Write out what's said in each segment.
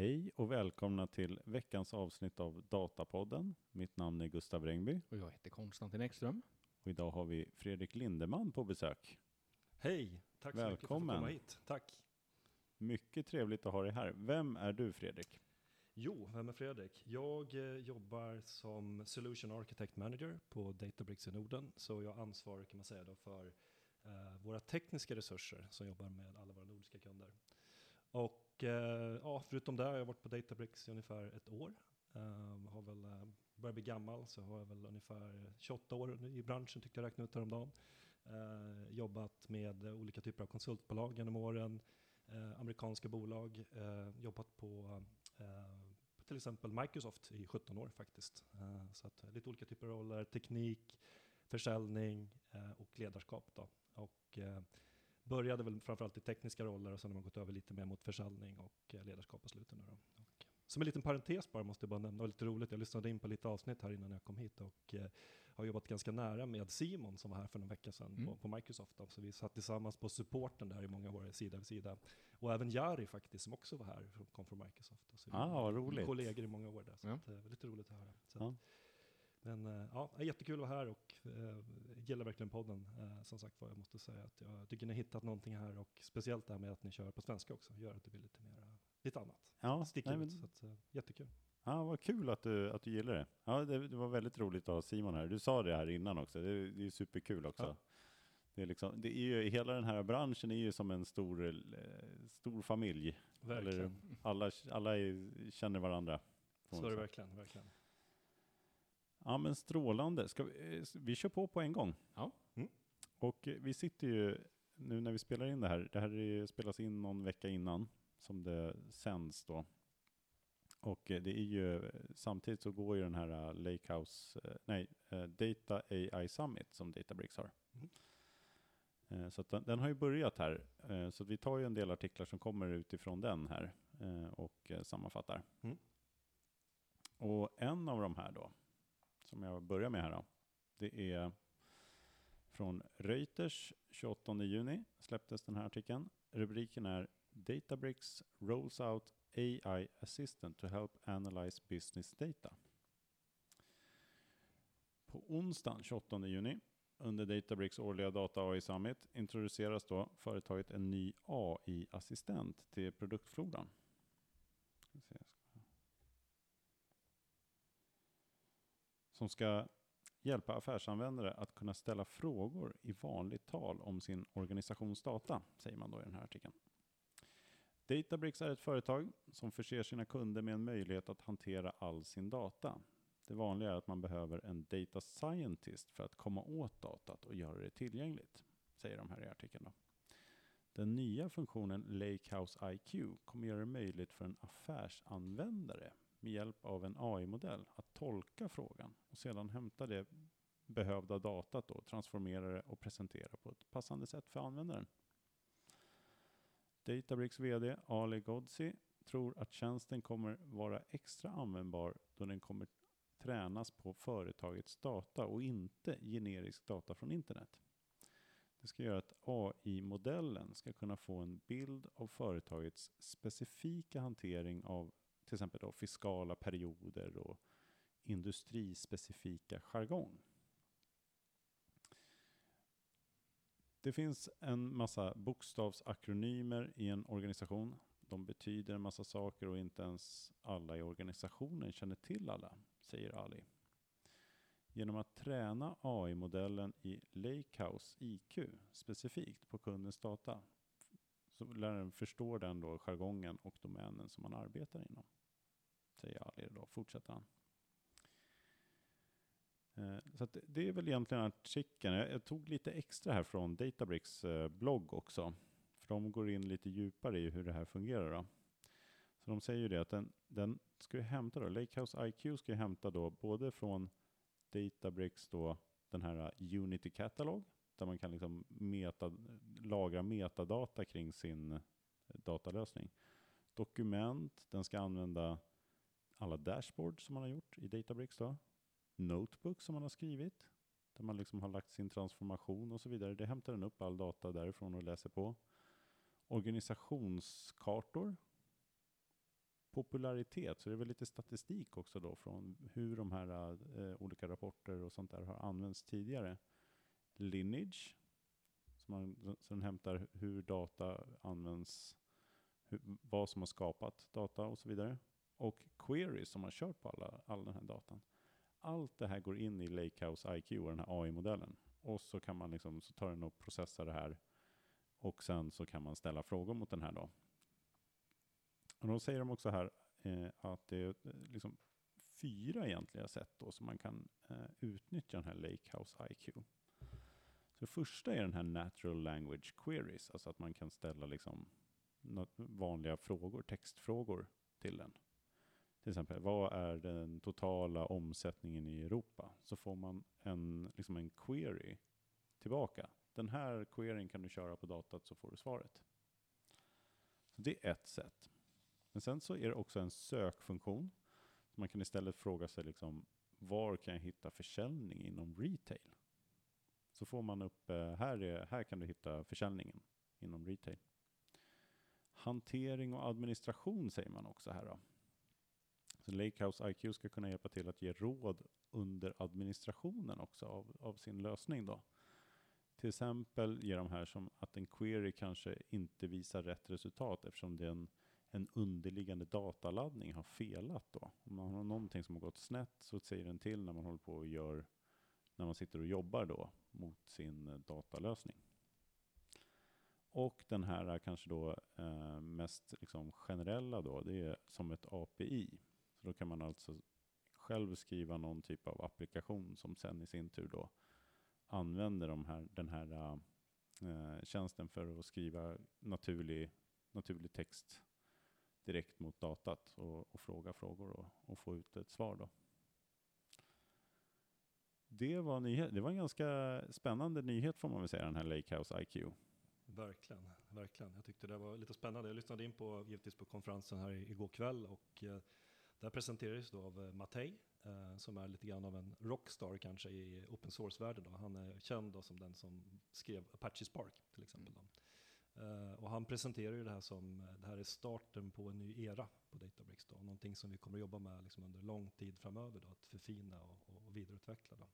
Hej och välkomna till veckans avsnitt av Datapodden. Mitt namn är Gustav Rengby Och jag heter Konstantin Ekström. och idag har vi Fredrik Lindeman på besök. Hej, tack så mycket för att komma hit. Tack. Mycket trevligt att ha dig här. Vem är du Fredrik? Jo, vem är Fredrik? Jag eh, jobbar som Solution Architect Manager på Databricks i Norden, så jag ansvarar kan man säga då för eh, våra tekniska resurser som jobbar med alla våra nordiska kunder. Och eh, ja, förutom det har jag varit på Databricks i ungefär ett år. Eh, har väl eh, börjar bli gammal, så har jag väl ungefär 28 år i branschen tyckte jag räknade ut häromdagen. Eh, jobbat med olika typer av konsultbolag genom åren, eh, amerikanska bolag, eh, jobbat på eh, på till exempel Microsoft i 17 år faktiskt. Eh, så att eh, lite olika typer av roller, teknik, försäljning eh, och ledarskap då. Och eh, började väl framförallt i tekniska roller och sen har man gått över lite mer mot försäljning och eh, ledarskap på slutet nu då. Och, som en liten parentes bara måste jag bara nämna, var lite roligt, jag lyssnade in på lite avsnitt här innan jag kom hit och eh, har jobbat ganska nära med Simon som var här för någon vecka sedan Mm. på, på Microsoft. Då. Så vi satt tillsammans på supporten där i många år, sida vid sida. Och även Jari faktiskt, som också var här, som kom från Microsoft. Då. Så Ah, vad roligt. kollegor i många år där, så Ja. att, eh, lite roligt att höra. Så Ja. att, men eh, ja, jättekul att vara här och eh, gillar verkligen podden. Eh, som sagt var, jag måste säga att jag tycker ni har hittat någonting här och speciellt det här med att ni kör på svenska också, gör att det blir lite mer, lite annat. Ja, Sticker ut, så att, jättekul. ja, vad kul att du, att du gillar det. Ja, det. Det var väldigt roligt att ha Simon här. Du sa det här innan också. Det, är- det är superkul också. Ja. Det är, liksom, det är ju, hela den här branschen är ju som en stor, stor familj. Verkligen. Eller, alla alla är, känner varandra. Så är det verkligen, verkligen. Ja men strålande. Ska vi, eh, vi kör på på en gång. Ja. Och eh, vi sitter ju, nu när vi spelar in det här, det här är, spelas in någon vecka innan som det sänds då. Och eh, det är ju, samtidigt så går ju den här eh, Lakehouse, eh, nej, Data AI Summit som Databricks har. Mm. Så att den, den har ju börjat här. Så vi tar ju en del artiklar som kommer utifrån den här och sammanfattar. Mm. Och en av de här då, som jag börjar med här då, det är från Reuters 28 juni släpptes den här artikeln. Rubriken är Databricks rolls out AI assistant to help analyze business data. På onsdagen 28 juni under Databricks årliga Data AI Summit introduceras då företaget en ny AI-assistent till produktfloran. Ska vi se, jag ska- som ska hjälpa affärsanvändare att kunna ställa frågor i vanligt tal om sin organisationsdata, säger man då i den här artikeln. Databricks är ett företag som förser sina kunder med en möjlighet att hantera all sin data. Det vanliga är att man behöver en data scientist för att komma åt datat och göra det tillgängligt, säger de här i artikeln. Då. Den nya funktionen Lakehouse IQ kommer göra det möjligt för en affärsanvändare med hjälp av en AI-modell att tolka frågan och sedan hämta det behövda datat då, transformera det och presentera på ett passande sätt för användaren. Databricks VD Ali Godsi tror att tjänsten kommer vara extra användbar då den kommer tränas på företagets data och inte generisk data från internet. Det ska göra att AI-modellen ska kunna få en bild av företagets specifika hantering av till exempel då fiskala perioder och industrispecifika jargong. Det finns en massa bokstavsakronymer i en organisation. De betyder en massa saker och inte ens alla i organisationen känner till alla, säger Ali. Genom att träna AI-modellen i Lakehouse IQ specifikt på kundens data så lär den förstå den då jargongen och domänen som man arbetar inom. Säger Ali då, fortsätter han. Eh, så att det är väl egentligen artikeln. Jag tog lite extra här från Databricks eh, blogg också. För de går in lite djupare i hur det här fungerar. Då. Så de säger ju det att den, den ska ju hämta då, Lakehouse IQ ska ju hämta då både från Databricks då den här eh, Unity Catalog där man kan liksom meta, lagra metadata kring sin datalösning. Dokument, den ska använda alla dashboards som man har gjort i Databricks då. Notebook som man har skrivit där man liksom har lagt sin transformation och så vidare. Det hämtar den upp all data därifrån och läser på. Organisationskartor popularitet, så det är väl lite statistik också då från hur de här äh, olika rapporter och sånt där har använts tidigare. Lineage, som man, så den hämtar hur data används, hur, vad som har skapat data och så vidare. Och queries som har kört på alla, all den här datan. Allt det här går in i Lakehouse IQ och den här AI-modellen. Och så kan man liksom, så tar den och processar det här. Och sen så kan man ställa frågor mot den här då. Och då säger de också här eh, att det är eh, liksom fyra egentliga sätt då som man kan eh, utnyttja den här Lakehouse IQ. Så det första är den här natural language queries, alltså att man kan ställa liksom vanliga frågor, textfrågor till den. Till exempel, vad är den totala omsättningen i Europa? Så får man en, liksom en query tillbaka. Den här queryn kan du köra på datat så får du svaret. Så det är ett sätt. Men sen så är det också en sökfunktion. Så man kan istället fråga sig liksom, var kan jag hitta försäljning inom retail? Så får man upp, eh, här, är, här kan du hitta försäljningen inom retail. Hantering och administration säger man också här då. Så Lakehouse IQ ska kunna hjälpa till att ge råd under administrationen också av, av sin lösning då. Till exempel ger de här som att en query kanske inte visar rätt resultat eftersom det är en en underliggande dataladdning har felat då. Om man har någonting som har gått snett så säger den till när man håller på och gör, när man sitter och jobbar då mot sin eh, datalösning. Och den här kanske då eh, mest liksom generella då, det är som ett API. Så då kan man alltså själv skriva någon typ av applikation som sen i sin tur då använder de här, den här uh, tjänsten för att skriva naturlig, naturlig text direkt mot datat och, och fråga frågor och, och, få ut ett svar. Då. Det var, nyhet, det var en ganska spännande nyhet får man väl säga, den här Lakehouse IQ. Verkligen, verkligen. Jag tyckte det var lite spännande. Jag lyssnade in på, givetvis på konferensen här igår kväll och eh, där presenterades då av eh, Mattei eh, som är lite grann av en rockstar kanske i open source-världen. Han är känd då som den som skrev Apache Spark till exempel. Mm. Uh, och han presenterar ju det här som, det här är starten på en ny era på Databricks då, någonting som vi kommer att jobba med liksom under lång tid framöver då, att förfina och, och vidareutveckla. Då.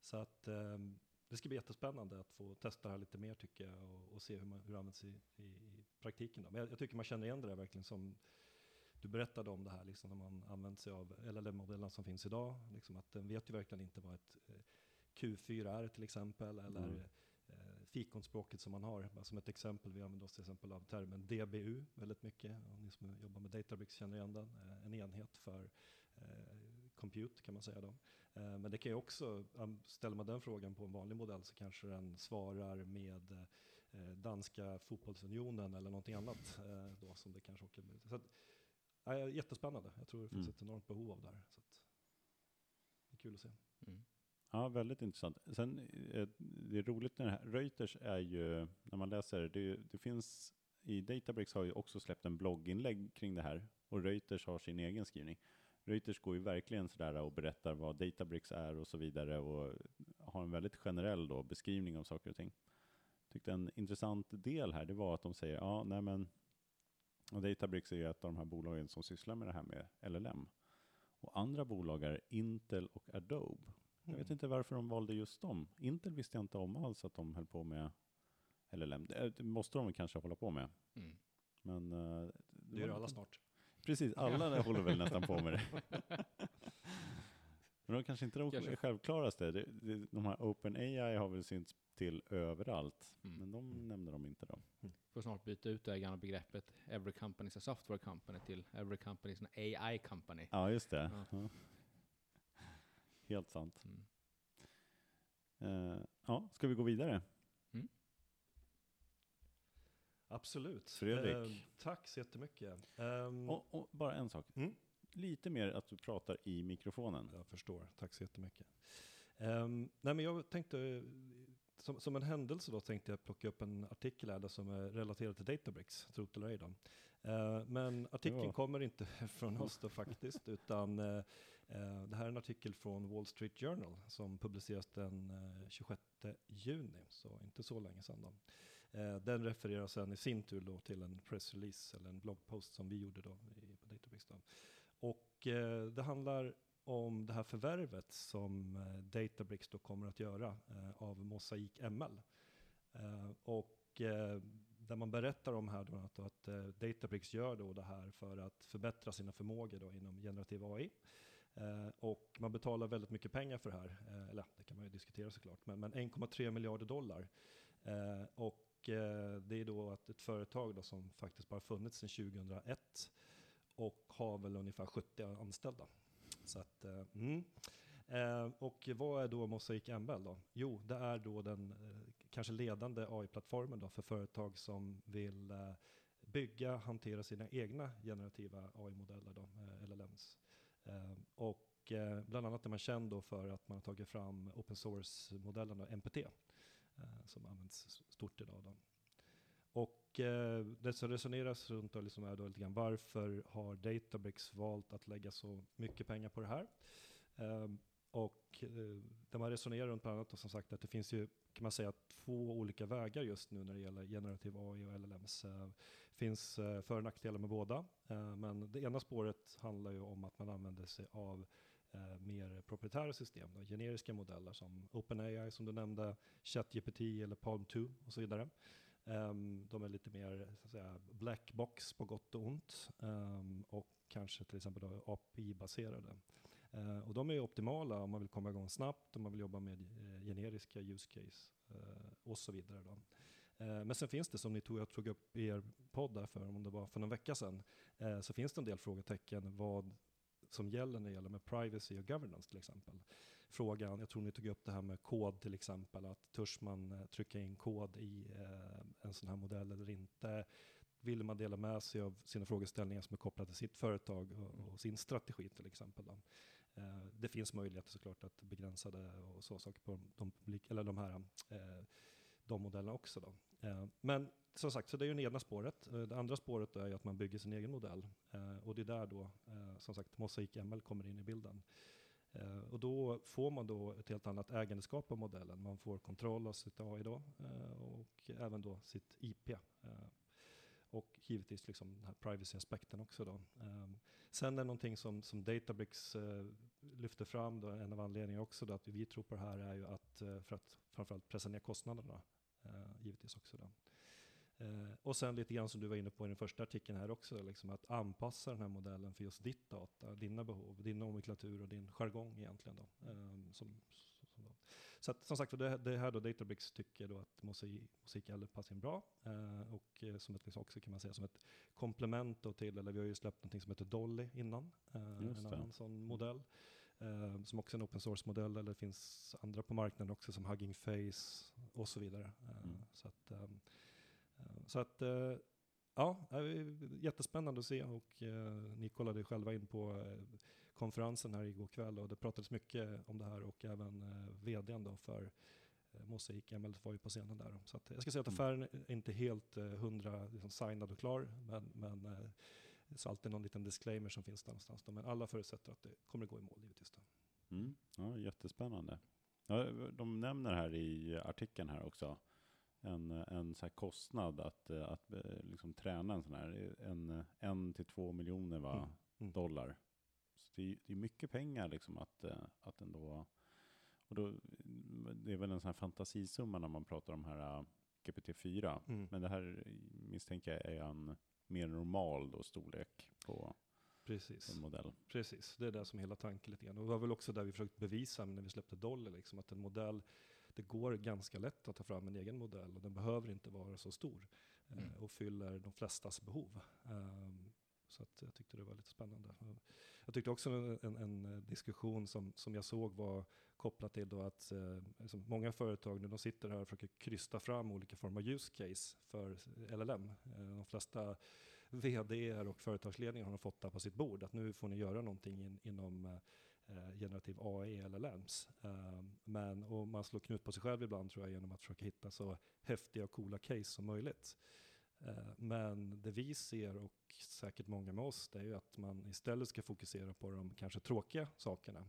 Så att um, det ska bli jättespännande att få testa det här lite mer tycker jag och, och se hur, man, hur det används i, i, i praktiken. Då. Men jag, jag, tycker man känner igen det där verkligen som du berättade om det här, liksom, när man använder sig av LLM-modellerna som finns idag. Liksom, att den vet ju verkligen inte vad ett eh, Q4 är till exempel, eller mm fikonspråket som man har. Som ett exempel, vi använder oss till exempel av termen DBU väldigt mycket. Om ni som jobbar med Databricks känner igen den. Eh, en enhet för eh, compute kan man säga då. Eh, men det kan ju också, ställer man den frågan på en vanlig modell så kanske den svarar med eh, danska fotbollsunionen eller någonting annat. Eh, då, som det kanske också, så att, ja, jättespännande, jag tror det finns mm. ett enormt behov av det här. Så att, det är kul att se. Mm. Ja, väldigt intressant. Sen, eh, det är roligt när det här, Reuters är ju, när man läser, det, det finns, i Databricks har ju också släppt en blogginlägg kring det här, och Reuters har sin egen skrivning. Reuters går ju verkligen sådär och berättar vad Databricks är och så vidare och har en väldigt generell då beskrivning av saker och ting. Tyckte en intressant del här, det var att de säger, ja, nej men, och Databricks är ju ett av de här bolagen som sysslar med det här med LLM. Och andra bolag är Intel och Adobe. Jag vet inte varför de valde just dem. Intel visste jag inte om alls att de höll på med LLM. Det måste de kanske hålla på med. Mm. Men, uh, det gör alla snart. Precis, alla håller väl nästan på med det. Men de kanske inte är kanske. självklaraste. De här OpenAI har väl synts till överallt, mm. men de mm. nämnde de inte då. Mm. Får snart byta ut det gamla begreppet Every company is a software company till Every company is an AI company. Ja, just det. Ja. Ja. Helt sant. Mm. Uh, ja, ska vi gå vidare? Mm. Absolut. Fredrik. Uh, tack så jättemycket. Um, och, och, bara en sak. Mm? Lite mer att du pratar i mikrofonen. Jag förstår. Tack så jättemycket. Um, nej men jag tänkte, som, som, en händelse då tänkte jag plocka upp en artikel här som är relaterad till Databricks, trot eller ej då. Uh, men artikeln ja. kommer inte från oss då faktiskt, utan uh, det här är en artikel från Wall Street Journal som publiceras den 26 eh, juni, så inte så länge sedan. Då. Eh, den refererar sedan i sin tur då till en pressrelease eller en bloggpost som vi gjorde då på Databricks. Då. Och eh, det handlar om det här förvärvet som eh, Databricks då kommer att göra eh, av Mosaic ML. Och där man berättar om här då att, att Databricks gör då det här för att förbättra sina förmågor då inom generativ AI. Och man betalar väldigt mycket pengar för det här, eller det kan man ju diskutera såklart, men, 1,3 miljarder dollar. Och det är då att ett företag då som faktiskt bara funnits sedan 2001 och har väl ungefär 70 anställda. Så att, eh, mm. Eh, och vad är då Mosaic ML då? Jo, det är då den eh, kanske ledande AI-plattformen då för företag som vill eh, bygga, hantera sina egna generativa AI-modeller, då, eh, LLMs. Eh, och eh, bland annat är man känd då för att man har tagit fram open source-modellen MPT, som används stort idag. Då. Och eh, det som resoneras runt då liksom är då lite grann varför har Databricks valt att lägga så mycket pengar på det här? Eh, och eh, där man resonerar runt bland annat och som sagt att det finns ju kan man säga två olika vägar just nu när det gäller generativ AI och LLMs. Det ehm, finns eh, för och nackdelar med båda. Ehm, men det ena spåret handlar ju om att man använder sig av eh, mer proprietära system, då, generiska modeller som OpenAI som du nämnde, ChatGPT eller Palm 2 och så vidare. Um, de är lite mer så att säga, black box på gott och ont um, och kanske till exempel API-baserade. Uh, ehm, och de är optimala om man vill komma igång snabbt, om man vill jobba med uh, generiska use case uh, och så vidare. Då. Men sen finns det, som ni tog, jag tog upp i er podd där för, om det var för någon vecka sedan, eh, så finns det en del frågetecken vad som gäller när det gäller med privacy och governance till exempel frågan, jag tror ni tog upp det här med kod till exempel, att törs man eh, trycka in kod i eh, en sån här modell eller inte? Vill man dela med sig av sina frågeställningar som är kopplade till sitt företag och, och sin strategi till exempel? Då. Eh, det finns möjligheter såklart att begränsa det och så saker på de, eller de här de modellerna också. Då. Men som sagt, så det är ju det ena spåret. Det andra spåret är att man bygger sin egen modell. Och det är där då, som sagt, Mosaic ML kommer in i bilden. Eh, och då får man då ett helt annat ägandeskap av modellen. Man får kontroll av sitt AI då, eh, och även då sitt IP. Eh, och givetvis liksom den här privacy-aspekten också. Då. Eh, sen är det någonting som, som Databricks eh, lyfter fram, då, en av anledningarna också då, att vi tror på det här är ju att eh, för att framförallt pressa ner kostnaderna. givetvis också. Då. Eh, och sen lite grann som du var inne på i den första artikeln här också, liksom att anpassa den här modellen för just ditt data, dina behov, din nomenklatur och din jargong egentligen. Då, eh, som, som då. Så att, som sagt, det, det här då Databricks tycker då att eller passar in bra. Eh, och eh, som ett, liksom också kan man säga som ett komplement till, eller vi har ju släppt någonting som heter Dolly innan, eh, en annan sån modell. Uh, som också är en open source-modell, eller det finns andra på marknaden också som Hugging Face och så vidare. Uh, mm. Så att, um, så att, eh, ja, jättespännande att se och eh, ni kollade själva in på konferensen här igår kväll och det pratades mycket om det här och även vdn då för Mosaic ML var ju på scenen där. Så jag ska säga att mm. affären är inte helt hundra liksom signad och klar, men, men så alltid någon liten disclaimer som finns där någonstans. Då, men alla förutsätter att det kommer att gå i mål givetvis. Då. Mm. Ja, jättespännande. Ja, de nämner här i artikeln här också en, en så kostnad att, att eh, liksom träna en sån här, en, en till två miljoner va, mm. Mm. dollar. Så det, är, det är mycket pengar liksom att, eh, att ändå, och då, det är väl en sån här fantasisumma när man pratar om här eh, GPT-4, mm. men det här misstänker jag är en mer normal då, storlek på Precis. en modell. Precis, det är det som är hela tanken lite grann. Och det var väl också där vi försökte bevisa när vi släppte Dolly, liksom, att en modell det går ganska lätt att ta fram en egen modell och den behöver inte vara så stor eh, mm. och fyller de flestas behov. Um, så att jag tyckte det var lite spännande. Jag tyckte också en, en diskussion som, som jag såg var kopplat till då att eh, många företag nu de sitter här och försöker krysta fram olika former av use case för LLM. Eh, de flesta vd och företagsledningar har fått det på sitt bord, att nu får ni göra någonting in, inom eh, generativ AI eller LAMS. Eh, men, och man slår knut på sig själv ibland tror jag genom att försöka hitta så häftiga och coola case som möjligt. Eh, men det vi ser och säkert många med oss, det är ju att man istället ska fokusera på de kanske tråkiga sakerna,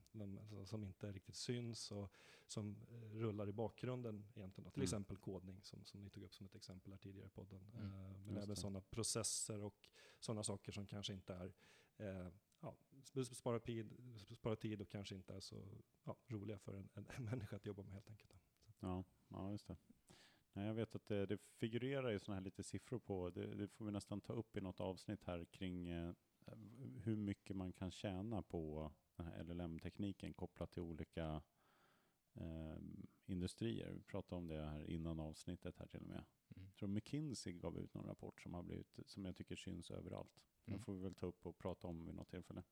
som inte riktigt syns och som eh, rullar i bakgrunden egentligen. Till mm. exempel kodning, som, som ni tog upp som ett exempel här tidigare i podden. Mm. Men även sådana processer och sådana saker som kanske inte är eh, ja, spara, tid, spara tid och kanske inte är så ja, roliga för en, en, en människa att jobba med helt enkelt. Ja, ja just det. Nej, jag vet att det, det figurerar ju sådana här lite siffror på, det, det får vi nästan ta upp i något avsnitt här kring eh, hur mycket man kan tjäna på den här LLM-tekniken kopplat till olika eh, industrier. Vi pratade om det här innan avsnittet här till och med. Tror McKinsey gav ut någon rapport som, har blivit, som jag tycker syns överallt. Den Mm. får vi väl ta upp och prata om vid något tillfälle.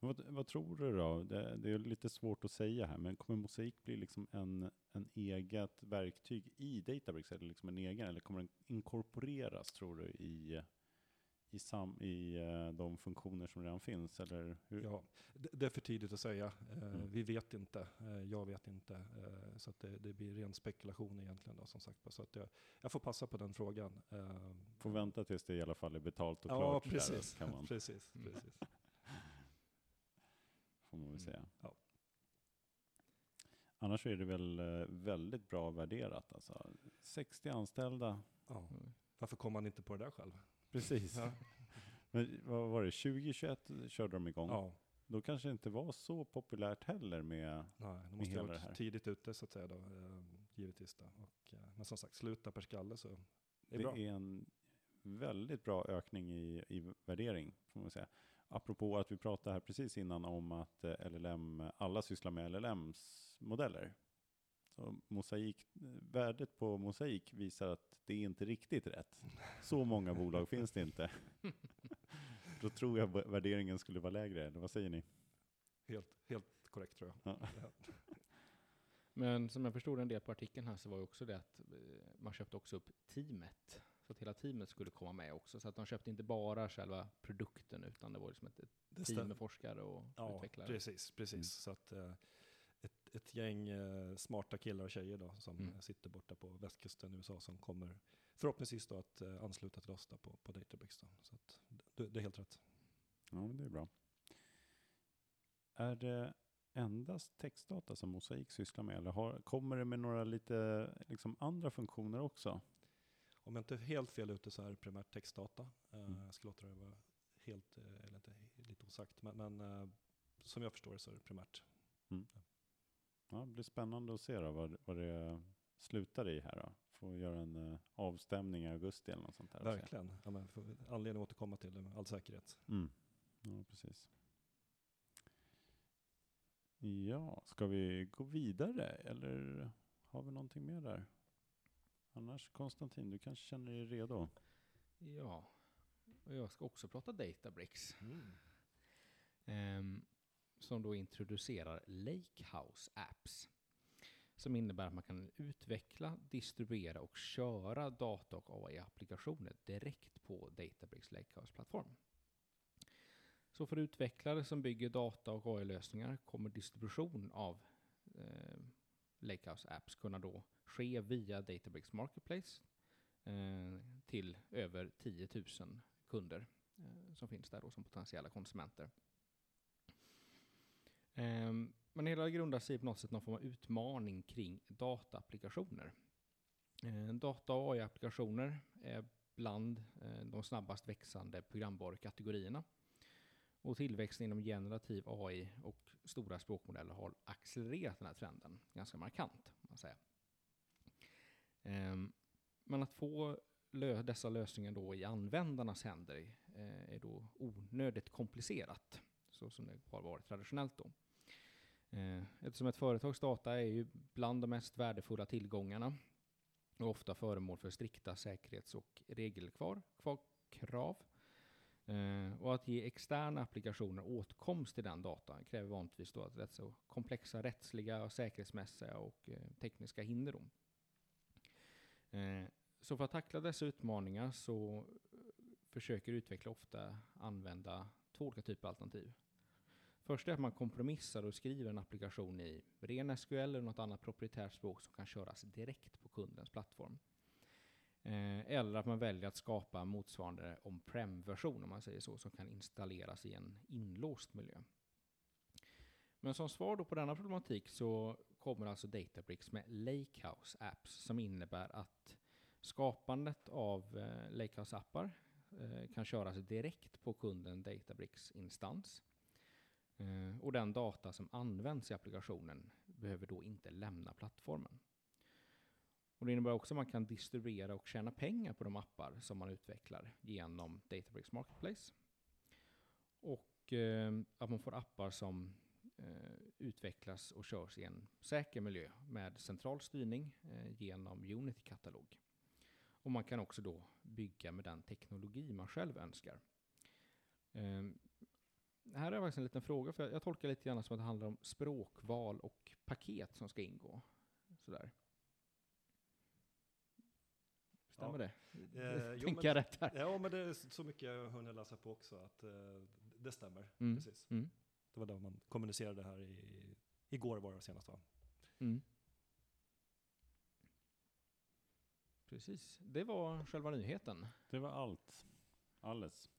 Vad, vad tror du då? Det, det är lite svårt att säga här, men kommer Mosaik bli liksom en, en eget verktyg i Databricks, eller liksom en egen, eller kommer den inkorporeras, tror du, i, i, sam, i eh, de funktioner som redan finns? Eller hur? Ja, det, är för tidigt att säga. Eh, Mm. Vi vet inte. Eh, jag vet inte. Så att det, det blir ren spekulation egentligen. Då, som sagt. Så att jag, jag får passa på den frågan. Får vänta tills det i alla fall är betalt och Ja, klart. där, precis. Kan man, precis, Mm. precis. får man väl Mm. säga. Ja. Annars är det väl väldigt bra värderat. Alltså. 60 anställda, Ja. Mm. Varför kom man inte på det där själv? Precis. Ja. Men vad var det, 2021 körde de igång? Ja, Då kanske det inte var så populärt heller med... nej, de måste ha varit tidigt ute så att säga. Då, eh, givetvis. Då. Och, eh, men som sagt, sluta per skalle så det är Det bra. är en väldigt bra ökning i, i värdering, får man säga. Apropå att vi pratade här precis innan om att eh, LLM, alla sysslar med LLMs-modeller. Så mosaik, värdet på mosaik visar att det är inte riktigt rätt. Så många bolag finns det inte. Då tror jag värderingen skulle vara lägre, eller vad säger ni? Helt, helt korrekt tror jag. Ja. Men som jag förstod en del på artikeln här så var ju också det att eh, man köpte också upp teamet. Så att hela teamet skulle komma med också. Så att de köpte inte bara själva produkten utan det var liksom ett, ett team med forskare och Ja, utvecklare. precis. precis. Mm. Så att, eh, ett, ett gäng eh, smarta killar och tjejer då, som Mm. sitter borta på västkusten i USA som kommer förhoppningsvis då att eh, ansluta till oss på, på Databricks. Då. Så att, det, det är helt rätt. Ja, men det är bra. Är det endast textdata som Mosaik sysslar med, eller har, kommer det med några lite liksom, andra funktioner också? Om jag inte är helt fel ute så är det primärt textdata. Eh, Mm. Jag ska låta det vara helt, eller inte lite osagt, men, men som jag förstår det så är det primärt. Ja, det blir spännande att se då, vad, vad det slutar i här. Då. Får göra en eh, avstämning i augusti eller något sånt där. Verkligen. Ja, men får anledning att återkomma till det med all säkerhet. Mm. Ja, precis. Ja, ska vi gå vidare eller har vi någonting mer där? Annars Konstantin, du kanske känner dig redo? Ja, och jag ska också prata Databricks. Mm. ehm, som då introducerar Lakehouse Apps. Som innebär att man kan utveckla, distribuera och köra data och AI-applikationer direkt på Databricks Lakehouse-plattform. Så för utvecklare som bygger data och AI-lösningar kommer distribution av eh, Lakehouse Apps kunna då ske via Databricks Marketplace eh, till över 10 000 kunder eh, som finns där då som potentiella konsumenter. Ehm, men hela grundar sig på något sätt någon form av utmaning kring dataapplikationer. Ehm, data och AI-applikationer är bland eh, de snabbast växande programvarukategorierna. Och tillväxten inom generativ AI och stora språkmodeller har accelererat den här trenden ganska markant. Man säger. Ehm, men att få lö- dessa lösningar då i användarnas händer eh, är då onödigt komplicerat, så som det har varit traditionellt då. Eh, eftersom ett företags data är ju bland de mest värdefulla tillgångarna och ofta föremål för strikta säkerhets och regelkrav. Eh, och att ge externa applikationer åtkomst till den datan kräver vanligtvis då att rätt så komplexa rättsliga, och säkerhetsmässiga och eh, tekniska hinder. Då. Så för att tackla dessa utmaningar så försöker utvecklare ofta använda två olika typer av alternativ. Först är att man kompromissar och skriver en applikation i ren SQL eller något annat proprietärt språk som kan köras direkt på kundens plattform. Eh, eller att man väljer att skapa motsvarande on-prem-version, om man säger så, som kan installeras i en inlåst miljö. Men som svar då på denna problematik så kommer alltså Databricks med Lakehouse Apps som innebär att skapandet av eh, Lakehouse-appar eh, kan köras direkt på kunden Databricks-instans. Eh, och den data som används i applikationen behöver då inte lämna plattformen. Och det innebär också att man kan distribuera och tjäna pengar på de appar som man utvecklar genom Databricks Marketplace. Och eh, att man får appar som eh, utvecklas och körs i en säker miljö med central styrning eh, genom Unity-katalog. Och man kan också då bygga med den teknologi man själv önskar. Eh, här är faktiskt en liten fråga, för jag tolkar lite grann som att det handlar om språkval och paket som ska ingå. Sådär. Stämmer Ja. det? Eh, jo, Tänker men- jag rätt här? Ja, men det är så mycket jag hunnit läsa på också att eh, det stämmer. Mm. Precis. Mm. Det var det man kommunicerade här i, igår var det senast va? Mm. Precis, det var själva nyheten. Det var allt. Alles.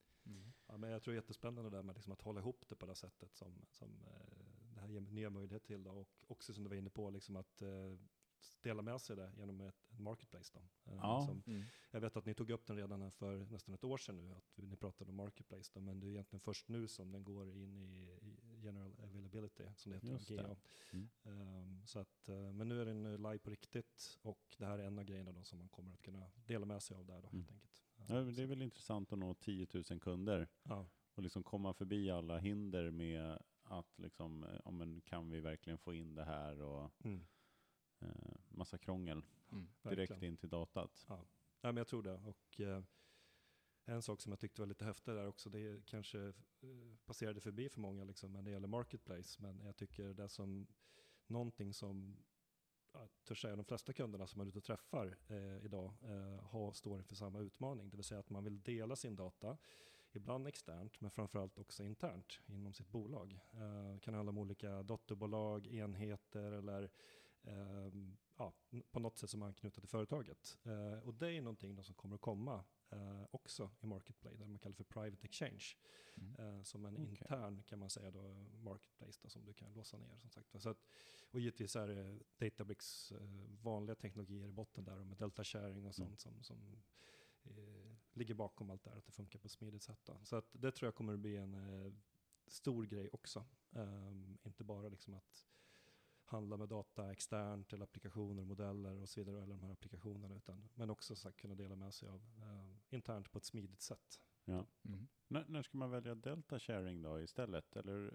Ja, men jag tror det är jättespännande det där med liksom att hålla ihop det på det sättet som, som eh, det här ger nya möjligheter till. Då. Och också som du var inne på, liksom att eh, dela med sig det genom ett, ett marketplace. Då. Eh, Ja. Som, Mm. jag vet att ni tog upp den redan för nästan ett år sedan nu, att ni pratade om marketplace. Då, men det är egentligen först nu som den går in i, general availability, som det heter, Just det. Mm. Ehm, så att, men nu är den live på riktigt och det här är en av grejerna då som man kommer att kunna dela med sig av där då, Mm. helt enkelt. Ja, det är väl intressant att nå 10 000 kunder ja. och liksom komma förbi alla hinder med att liksom, eh, ja, men kan vi verkligen få in det här och Mm. eh, massa krångel Mm. direkt Verkligen. in till datat. Ja, men jag tror det. Och eh, en sak som jag tyckte var lite häftig där också, det kanske eh, passerade förbi för många liksom, när det gäller marketplace, men jag tycker det är som någonting som törs säga de flesta kunderna som man är ute och träffar eh, idag eh, har, står inför samma utmaning, det vill säga att man vill dela sin data, ibland externt, men framförallt också internt inom sitt bolag. Eh, det kan handla om olika dotterbolag, enheter eller ehm, ja, på något sätt som är anknutet till företaget. Eh, och det är någonting som kommer att komma eh, också i Marketplace, det man kallar för Private Exchange. Mm. Eh, som en Okej. intern kan man säga då, Marketplace då, som du kan låsa ner. Som sagt. Så att, och givetvis är det Databricks eh, vanliga teknologier i botten där och med delta sharing och sånt som, som eh, ligger bakom allt det här, att det funkar på ett smidigt sätt. Då. Så att det tror jag kommer att bli en eh, stor grej också. Ehm, inte bara liksom att handla med data externt eller applikationer, modeller och så vidare, eller de här applikationerna, utan, men också så att kunna dela med sig av eh, internt på ett smidigt sätt. Ja. Mm. När, när ska man välja delta sharing då istället? Eller,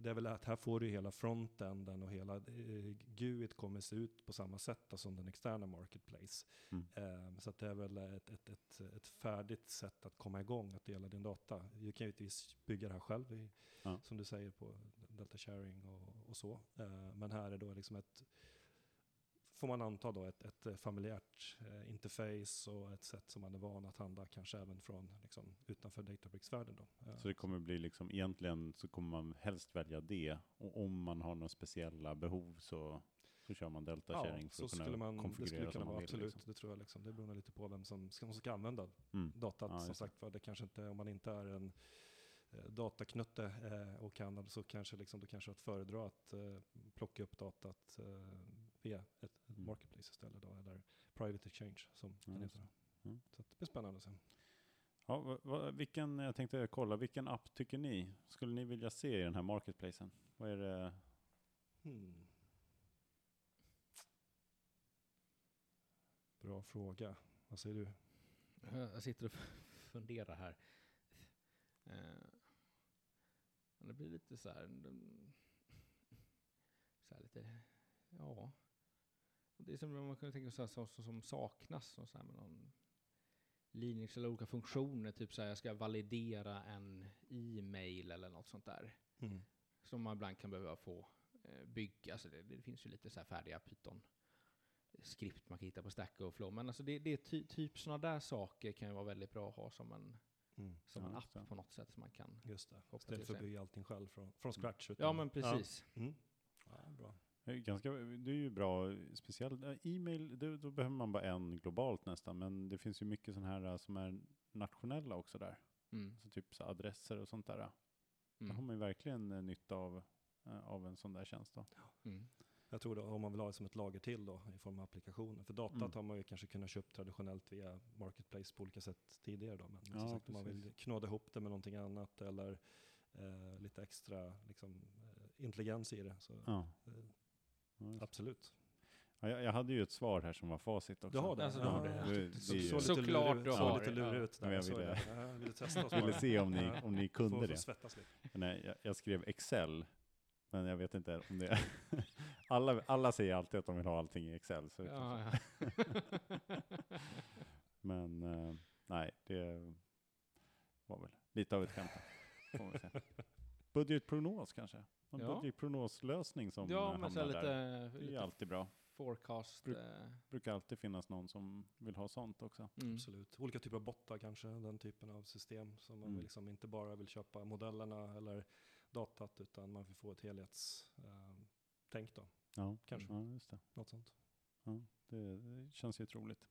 Det är väl att här får du hela frontenden och hela eh, GUIT kommer se ut på samma sätt som den externa marketplace. Mm. Eh, så det är väl ett, ett, ett, ett färdigt sätt att komma igång att dela din data. Du kan givetvis bygga det här själv, i, Ja. som du säger på Delta Sharing och, och så. Eh, men här är då liksom ett, får man anta då, ett, ett eh, familjärt eh, interface och ett sätt som man är van att handla kanske även från liksom, utanför Databricks-världen. Då. Eh, så det kommer bli liksom, egentligen så kommer man helst välja det. Och om man har några speciella behov så, så kör man delta sharing för så att kunna skulle man, det konfigurera skulle kunna vara vill. absolut, Liksom. det tror jag. Liksom. Det beror lite på vem som ska, som ska använda Mm. datat. Ja, som det. sagt var, det kanske inte, om man inte är en eh, dataknutte eh, och kan så kanske liksom, du kanske att föredra att eh, plocka upp datat eh, via ett Mm. marketplace istället då, eller private exchange som den heter. Mm. Så det blir spännande att se. Ja, va, va, vilken, jag tänkte kolla, vilken app tycker ni? Skulle ni vilja se i den här marketplacen? Vad är det? Hmm. Bra fråga. Vad säger du? Jag sitter och funderar här. Eh, det blir lite så här, mm, så här lite, ja. Det är som om man kan tänka så så, så, som saknas, som så här med någon Linux eller olika funktioner, typ så här, jag ska validera en e-mail eller något sånt där. Mm. Som man ibland kan behöva få eh, bygga. Alltså det, det finns ju lite så här färdiga Python skript man kan hitta på Stack Overflow. Men alltså det, det är ty, typ sådana där saker kan ju vara väldigt bra att ha som en, Mm. som Ja, en app på något sätt som man kan. Just det. Istället för att sig. bygga allting själv från, från scratch. Ja utan- men precis. Ja. Mm. Ja, bra. Det är, ganska, det är ju bra, speciellt äh, e-mail, då, då behöver man bara en globalt nästan, men det finns ju mycket sådana här äh, som är nationella också där. Mm. Så typ så adresser och sånt där. Där har Mm. man ju verkligen äh, nytta av, av en sån där tjänst då. Mm. Jag tror då, om man vill ha det som ett lager till då, i form av applikationer. För datat Mm. har man ju kanske kunnat köpa traditionellt via Marketplace på olika sätt tidigare då. Men Ja, som sagt, om man vill knåda ihop det med någonting annat eller eh, lite extra liksom, eh, intelligens i det. Så Ja. eh. Absolut. Ja, jag, jag hade ju ett svar här som var facit också. Du har det? Alltså, Ja, du har det. det- Så, det- så lite Såklart lurig, du så har lite det, lurig ja. ut där. jag så ville- jag ville testa oss Jag ville se om ni, om ni kunde det. lite. Nej, jag, jag skrev Excel, men jag vet inte om det... alla, alla säger alltid att de vill ha allting i Excel. Så Ja, ja. Men eh, nej, det var väl lite av ett skämt. Budgetprognos kanske? En Ja. budgetprognoslösning som ja, eh, men så hamnar lite, där. Det är lite alltid bra. forecast. Bruk- eh, brukar alltid finnas någon som vill ha sånt också. mm. Absolut. Olika typer av bottar kanske, den typen av system som man Mm. liksom inte bara vill köpa modellerna eller datat utan man vill få ett helhetstänk eh, tänk då, Ja, Kanske. Ja, just det. något sånt. Ja, det, det känns ju troligt.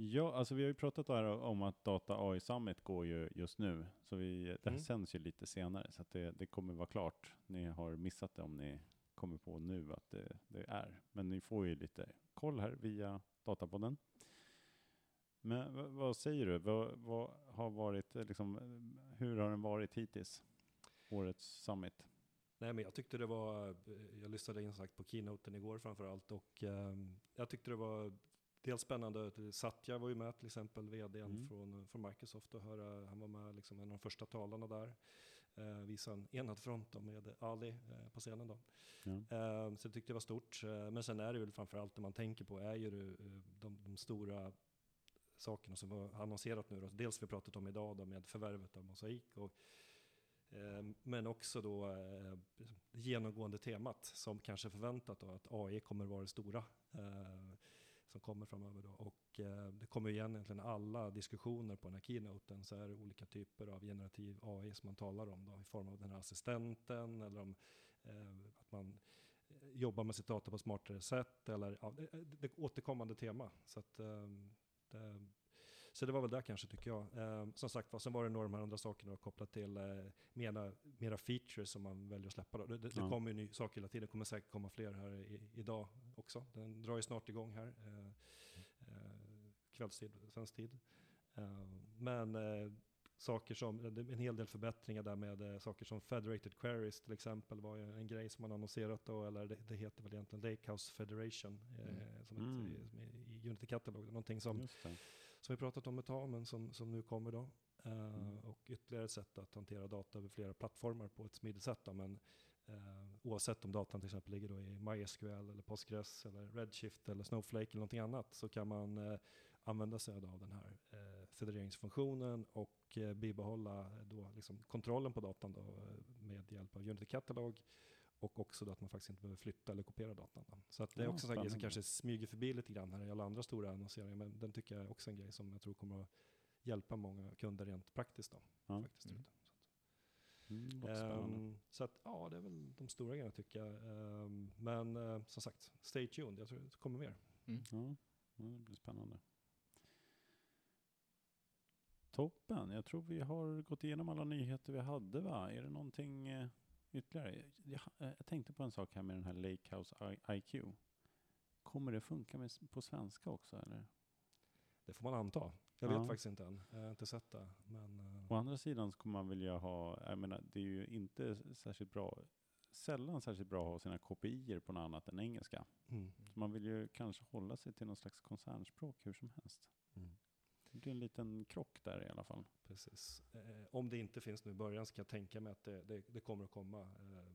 Ja, alltså vi har ju pratat här om att Data AI Summit går ju just nu, så vi, det här Mm. sänds ju lite senare, så det, det kommer vara klart. Ni har missat det om ni kommer på nu att det, det är. Men ni får ju lite koll här via Datapodden. Men vad säger du? Vad, vad har varit, eh, liksom, eh, hur har den varit hittills? Årets summit? Nej men jag tyckte det var, eh, jag lyssnade in sagt på keynoten igår framför allt och ehm, jag tyckte det var dels spännande, Satya var ju med till exempel, vdn Mm. från, från Microsoft och höra, han var med liksom en av de första talarna där. Eh, visa en enad front då med Ali eh, på scenen då. Ja. Eh, så jag tyckte det var stort. Eh, men sen är det väl framförallt det man tänker på är ju eh, de, de stora sakerna som var annonserat nu. Då. Dels vi pratat om idag då med förvärvet av Mosaic. Och, eh, men också då eh, genomgående temat som kanske förväntat då att AI kommer vara det stora. Som kommer framöver då. Och eh, det kommer ju igen egentligen alla diskussioner på den här keynoten så är det olika typer av generativ AI som man talar om då i form av den här assistenten eller om eh, att man eh, jobbar med sitt data på smartare sätt eller ja, det, det återkommande tema. Så, att, eh, det, så det var väl där kanske tycker jag. Eh, som sagt var, sen var det några av de här andra sakerna kopplat till eh, mera, mera features som man väljer att släppa. Då. Det, det, det Ja. kommer ju ny saker hela tiden, det kommer säkert komma fler här i, idag också. Den drar ju snart igång här, eh, eh, kvällstid, svensk tid. Eh, men eh, saker som, det en hel del förbättringar där med eh, saker som federated queries till exempel var ju en grej som man annonserat då, eller det, det heter väl egentligen Lakehouse Federation eh, Mm. som, ett, Mm. i Unity Catalog, någonting som, det. Som vi pratat om ett tag men som, som nu kommer då. Eh, Mm. Och ytterligare ett sätt att hantera data över flera plattformar på ett smidigt sätt. Då, men eh, oavsett om datan till exempel ligger då i MySQL eller Postgres eller Redshift eller Snowflake eller någonting annat så kan man eh, använda sig av den här federeringsfunktionen och eh, bibehålla eh, då liksom kontrollen på datan då, med hjälp av Unity Catalog och också då att man faktiskt inte behöver flytta eller kopiera datan. Då. Så att det är Ja, också en sån här grej som kanske smyger förbi lite grann här i alla andra stora annonseringar men den tycker jag är också en grej som jag tror kommer att hjälpa många kunder rent praktiskt. Då, Ja. faktiskt, Mm. ute. Mm, låter spännande. Ehm, så att, ja, det är väl de stora grejerna tycker jag. Ehm, men eh, som sagt, stay tuned. Jag tror det kommer mer. Mm. Ja, ja, det blir spännande. Toppen. Jag tror vi har gått igenom alla nyheter vi hade va? Är det någonting eh, ytterligare? Jag, jag, tänkte på en sak här med den här Lakehouse IQ. Kommer det funka med, på svenska också eller? Det får man anta. Jag Ja. vet faktiskt inte än. Jag har inte sett det. Men, eh, Å andra sidan så kommer man vilja ha, jag menar det är ju inte särskilt bra, sällan särskilt bra att ha sina kopior på något annat än engelska. mm. Så man vill ju kanske hålla sig till någon slags koncernspråk hur som helst. Mm. Det blir en liten krock där i alla fall. Precis. Eh, om det inte finns nu i början så kan jag tänka mig att det, det, det kommer att komma. Eh,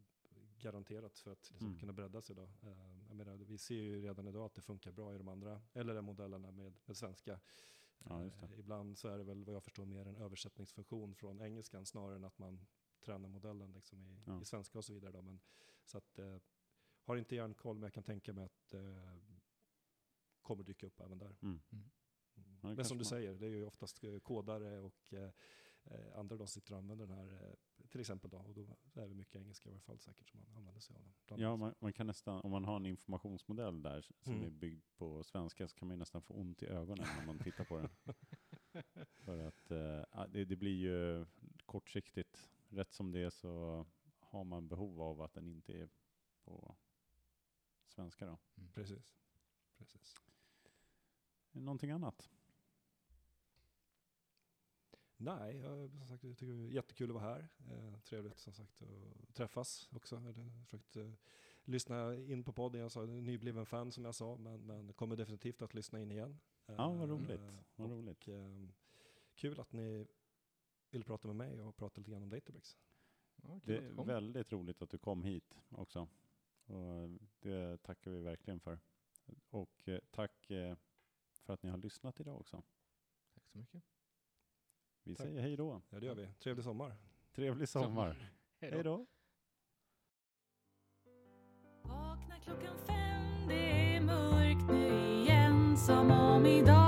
garanterat för att liksom Mm. kunna bredda sig. Då. Eh, jag menar, vi ser ju redan idag att det funkar bra i de andra LLM-modellerna med, med svenska. Ja, just det. Eh, ibland så är det väl vad jag förstår mer en översättningsfunktion från engelskan snarare än att man tränar modellen liksom i, Ja. i svenska och så vidare. Då. Men, så att, eh, har inte järnkoll men jag kan tänka mig att eh, kommer dyka upp även där. Mm. Mm. Det Men kanske som du man- säger, det är ju oftast eh, kodare och eh, eh, andra de sitter och använder den här, eh, till exempel då, och då är det mycket engelska i alla fall säkert som man använder sig av den. Ja, man, man kan nästan, om man har en informationsmodell där som Mm. är byggd på svenska så kan man ju nästan få ont i ögonen när man tittar på den. För att eh, ja, det, det blir ju kortsiktigt. Rätt som det är så har man behov av att den inte är på svenska då. Precis. Precis. Någonting annat? Nej, jag, som sagt, jag tycker det är jättekul att vara här. Eh, trevligt som sagt att träffas också. Jag hade försökt eh, lyssna in på podden. Jag sa nybliven fan som jag sa, men, men kommer definitivt att lyssna in igen. Ja, vad Eh, roligt. Vad och, roligt. kul att ni vill prata med mig och prata lite grann om Databricks. Ja, Det är väldigt roligt att du kom hit också. Och det tackar vi verkligen för. Och tack för att ni har lyssnat idag också. Tack så mycket. Vi Tack. säger hej då. Ja, det gör vi. Trevlig sommar. Trevlig sommar. Hej då. Vakna klockan fem, det är mörkt nu igen Som om idag